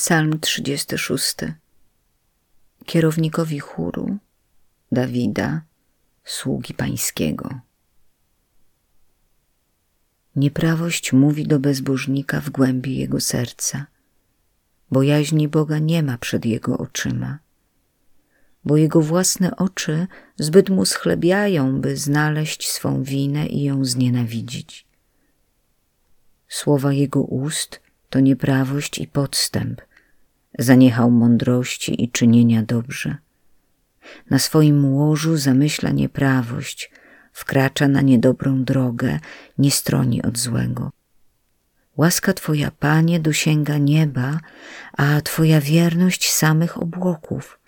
Psalm 36. Kierownikowi chóru Dawida, sługi pańskiego. Nieprawość mówi do bezbożnika w głębi jego serca, bo jaźni Boga nie ma przed jego oczyma, bo jego własne oczy zbyt mu schlebiają, by znaleźć swą winę i ją znienawidzić. Słowa jego ust to nieprawość i podstęp, zaniechał mądrości i czynienia dobrze. Na swoim łożu zamyśla nieprawość, wkracza na niedobrą drogę, nie stroni od złego. Łaska Twoja, Panie, dosięga nieba, a Twoja wierność samych obłoków.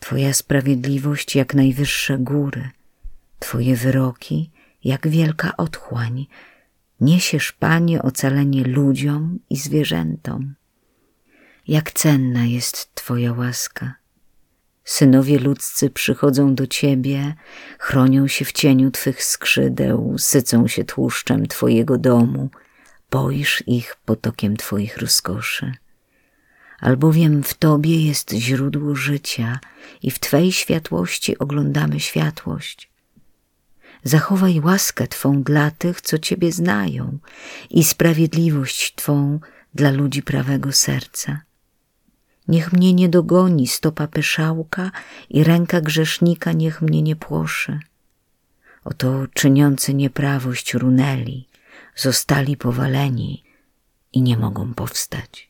Twoja sprawiedliwość jak najwyższe góry, Twoje wyroki jak wielka otchłań. Niesiesz, Panie, ocalenie ludziom i zwierzętom. Jak cenna jest Twoja łaska. Synowie ludzcy przychodzą do Ciebie, chronią się w cieniu Twych skrzydeł, sycą się tłuszczem Twojego domu, boisz ich potokiem Twoich rozkoszy. Albowiem w Tobie jest źródło życia i w Twej światłości oglądamy światłość. Zachowaj łaskę Twą dla tych, co Ciebie znają i sprawiedliwość Twą dla ludzi prawego serca Niech mnie nie dogoni stopa pyszałka i ręka grzesznika niech mnie nie płoszy. Oto czyniący nieprawość runęli, zostali powaleni i nie mogą powstać.